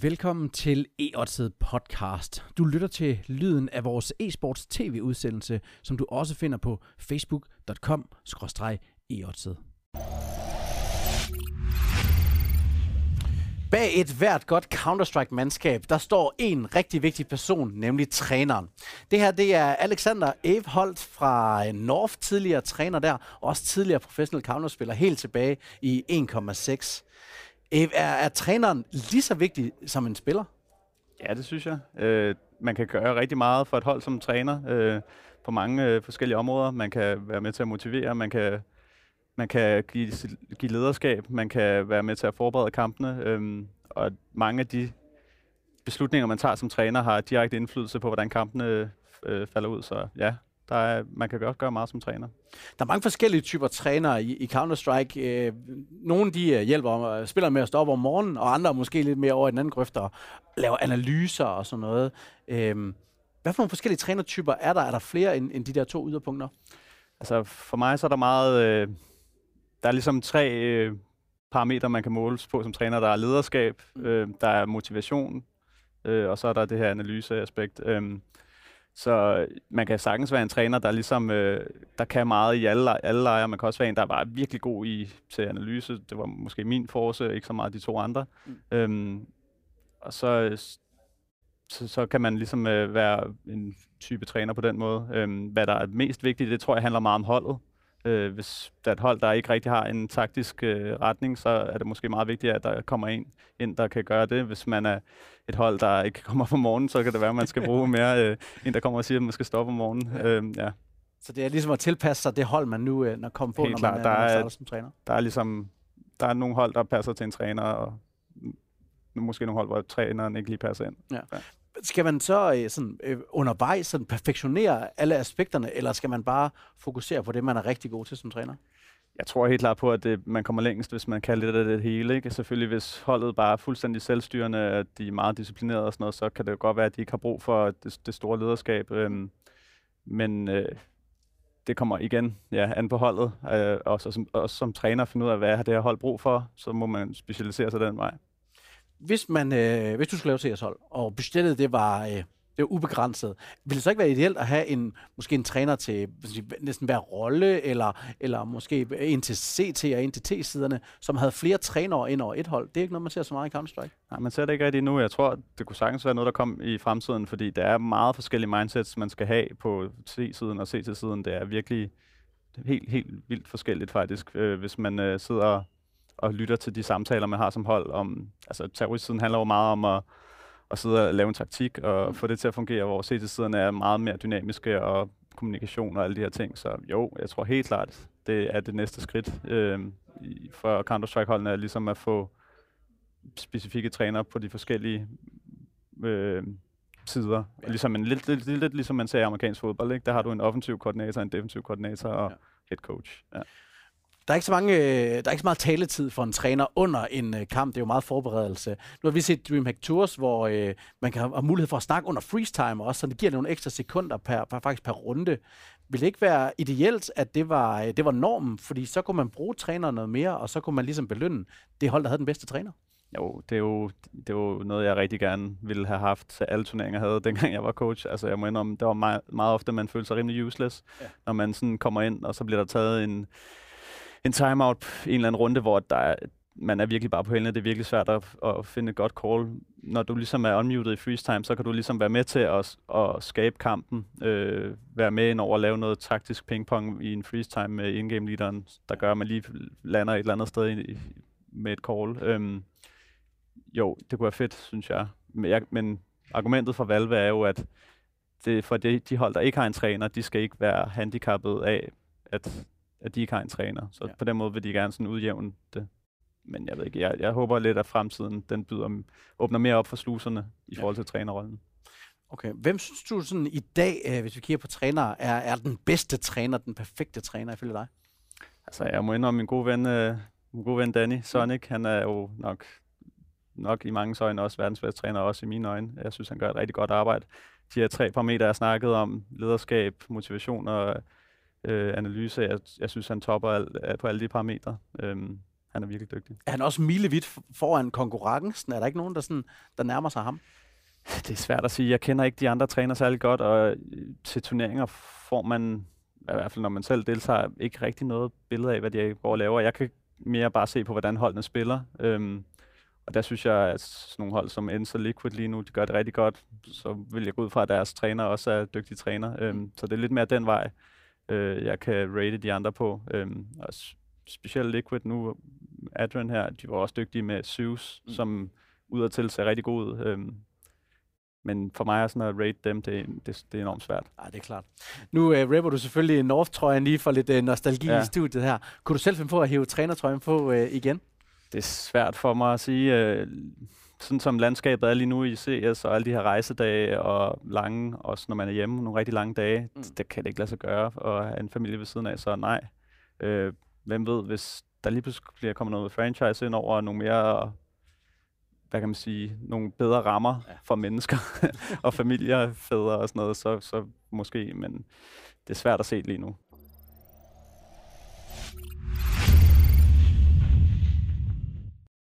Velkommen til e podcast. Du lytter til lyden af vores e-sports tv-udsendelse, som du også finder på facebook.com e Bag et hvert godt Counter-Strike-mandskab, der står en rigtig vigtig person, nemlig træneren. Det her, det er Alexander Eveholt fra North, tidligere træner der, og også tidligere professionel counterspiller, helt tilbage i 1,6. Er, er træneren lige så vigtig som en spiller? Ja, det synes jeg. Øh, man kan gøre rigtig meget for et hold som træner øh, på mange øh, forskellige områder. Man kan være med til at motivere, man kan, man kan give, give lederskab, man kan være med til at forberede kampene, øh, og mange af de beslutninger, man tager som træner, har direkte indflydelse på, hvordan kampene øh, falder ud. Så ja, der er, man kan godt gøre meget som træner. Der er mange forskellige typer trænere i, i Counter-Strike. Øh, nogle de øh, hjælper spiller med at stå op om morgenen, og andre måske lidt mere over i den anden grøft og laver analyser og sådan noget. Øh, hvad for nogle forskellige trænertyper er der? Er der flere end, end de der to yderpunkter? Altså for mig så er der meget... Øh, der er ligesom tre øh, parametre, man kan måles på som træner. Der er lederskab, mm. øh, der er motivation, øh, og så er der det her analyseaspekt. Øh, så man kan sagtens være en træner, der ligesom øh, der kan meget i alle, alle lejre. Man kan også være en, der var virkelig god i til analyse. Det var måske min force, ikke så meget de to andre. Mm. Øhm, og så, så, så kan man ligesom øh, være en type træner på den måde. Øhm, hvad der er mest vigtigt, det tror jeg handler meget om holdet. Øh, hvis der er et hold, der ikke rigtig har en taktisk øh, retning, så er det måske meget vigtigt, at der kommer en ind, der kan gøre det. Hvis man er et hold, der ikke kommer på morgenen, så kan det være, at man skal bruge mere øh, en, der kommer og siger, at man skal stoppe om morgenen. Ja. Øh, ja. Så det er ligesom at tilpasse sig det hold, man nu øh, når kommer på, Helt når klar, man, der man er, som træner? Der er ligesom der er nogle hold, der passer til en træner, og måske nogle hold, hvor træneren ikke lige passer ind. Ja. Ja skal man så øh, sådan, øh, undervejs sådan perfektionere alle aspekterne, eller skal man bare fokusere på det, man er rigtig god til som træner? Jeg tror helt klart på, at det, man kommer længst, hvis man kan lidt af det hele. Ikke? Selvfølgelig, hvis holdet bare er fuldstændig selvstyrende, at de er meget disciplinerede og sådan noget, så kan det jo godt være, at de ikke har brug for det, det store lederskab. Øhm, men øh, det kommer igen ja, an på holdet, øh, og så som, også som træner finde ud af, hvad har det her hold brug for, så må man specialisere sig den vej hvis, man, øh, hvis du skulle lave CS-hold, og budgettet det var, øh, det var ubegrænset, ville det så ikke være ideelt at have en, måske en træner til sige, næsten hver rolle, eller, eller måske en til CT og en til T-siderne, som havde flere trænere ind over et hold? Det er ikke noget, man ser så meget i Counter-Strike. Nej, man ser det ikke rigtig nu. Jeg tror, det kunne sagtens være noget, der kom i fremtiden, fordi der er meget forskellige mindsets, man skal have på T-siden og CT-siden. Det er virkelig helt, helt vildt forskelligt faktisk, øh, hvis man øh, sidder og lytter til de samtaler, man har som hold. Om, altså terroristsiden handler jo meget om at, at sidde og lave en taktik og mm. få det til at fungere, hvor CT-siderne er meget mere dynamiske og kommunikation og alle de her ting. Så jo, jeg tror helt klart, det er det næste skridt øh, for Counter-Strike-holdene, er ligesom at få specifikke trænere på de forskellige øh, sider. Ja. Ligesom en, lidt, lidt, lidt, lidt ligesom man ser i amerikansk fodbold. Ikke? Der har du en offensiv koordinator, en defensiv koordinator og ja. head coach. Ja. Der er, ikke så mange, øh, der er ikke så meget taletid for en træner under en øh, kamp. Det er jo meget forberedelse. Nu har vi set DreamHack Tours, hvor øh, man kan have mulighed for at snakke under freeze time også, så det giver nogle ekstra sekunder per, per, faktisk per runde. Vil det ikke være ideelt, at det var, det var normen? Fordi så kunne man bruge træneren noget mere, og så kunne man ligesom belønne det hold, der havde den bedste træner. Jo, det er jo, det er jo noget, jeg rigtig gerne ville have haft, så alle turneringer havde, dengang jeg var coach. Altså, jeg må indrømme, det var meget, meget ofte, man følte sig rimelig useless, ja. når man sådan kommer ind, og så bliver der taget en, en timeout i en eller anden runde, hvor der er, man er virkelig bare på hælene. Det er virkelig svært at, at finde et godt call. Når du ligesom er unmuted i freeze time, så kan du ligesom være med til at, at skabe kampen. Øh, være med ind over at lave noget taktisk pingpong i en freeze time med in-game leaderen, der gør, at man lige lander et eller andet sted i, med et call. Øhm, jo, det kunne være fedt, synes jeg. Men, jeg, men argumentet for Valve er jo, at det, for de, de hold, der ikke har en træner, de skal ikke være handicappet af, at at de ikke har en træner. Så ja. på den måde vil de gerne sådan udjævne det. Men jeg ved ikke, jeg, jeg håber lidt, at fremtiden den byder, åbner mere op for sluserne i ja. forhold til trænerrollen. Okay. Hvem synes du sådan i dag, øh, hvis vi kigger på trænere, er, er den bedste træner, den perfekte træner ifølge dig? Altså, jeg må indrømme min gode ven, øh, min gode ven Danny Sonic, han er jo nok, nok i mange øjne også verdens bedste træner, også i mine øjne. Jeg synes, han gør et rigtig godt arbejde. De her tre parametre, jeg snakket om, lederskab, motivation og øh, analyse. Jeg, jeg synes, han topper al, på alle de parametre. Øhm, han er virkelig dygtig. Er han også milevidt foran konkurrencen? Er der ikke nogen, der, sådan, der nærmer sig ham? Det er svært at sige. Jeg kender ikke de andre træner særlig godt, og øh, til turneringer får man, i hvert fald når man selv deltager, ikke rigtig noget billede af, hvad de går og laver. Jeg kan mere bare se på, hvordan holdene spiller. Øhm, og der synes jeg, at sådan nogle hold som Enzo Liquid lige nu, de gør det rigtig godt. Så vil jeg gå ud fra, at deres træner også er dygtige træner. Øhm, så det er lidt mere den vej, øh, jeg kan rate de andre på. Øhm, og specielt Liquid nu, Adrian her, de var også dygtige med Zeus, mm. som udadtil ser rigtig god ud. Øhm, men for mig er sådan at rate dem, det, det, det er enormt svært. Ja, det er klart. Nu uh, rapper du selvfølgelig North-trøjen lige for lidt uh, nostalgi ja. i studiet her. Kunne du selv finde på at hæve trænertrøjen på uh, igen? Det er svært for mig at sige. Uh, sådan som landskabet er lige nu i CS, og alle de her rejsedage og lange, også når man er hjemme, nogle rigtig lange dage, mm. det, kan det ikke lade sig gøre at have en familie ved siden af, så nej. Uh, hvem ved, hvis der lige pludselig bliver kommet noget franchise ind over nogle mere hvad kan man sige, nogle bedre rammer ja. for mennesker og familier, fædre og sådan noget, så, så måske, men det er svært at se lige nu.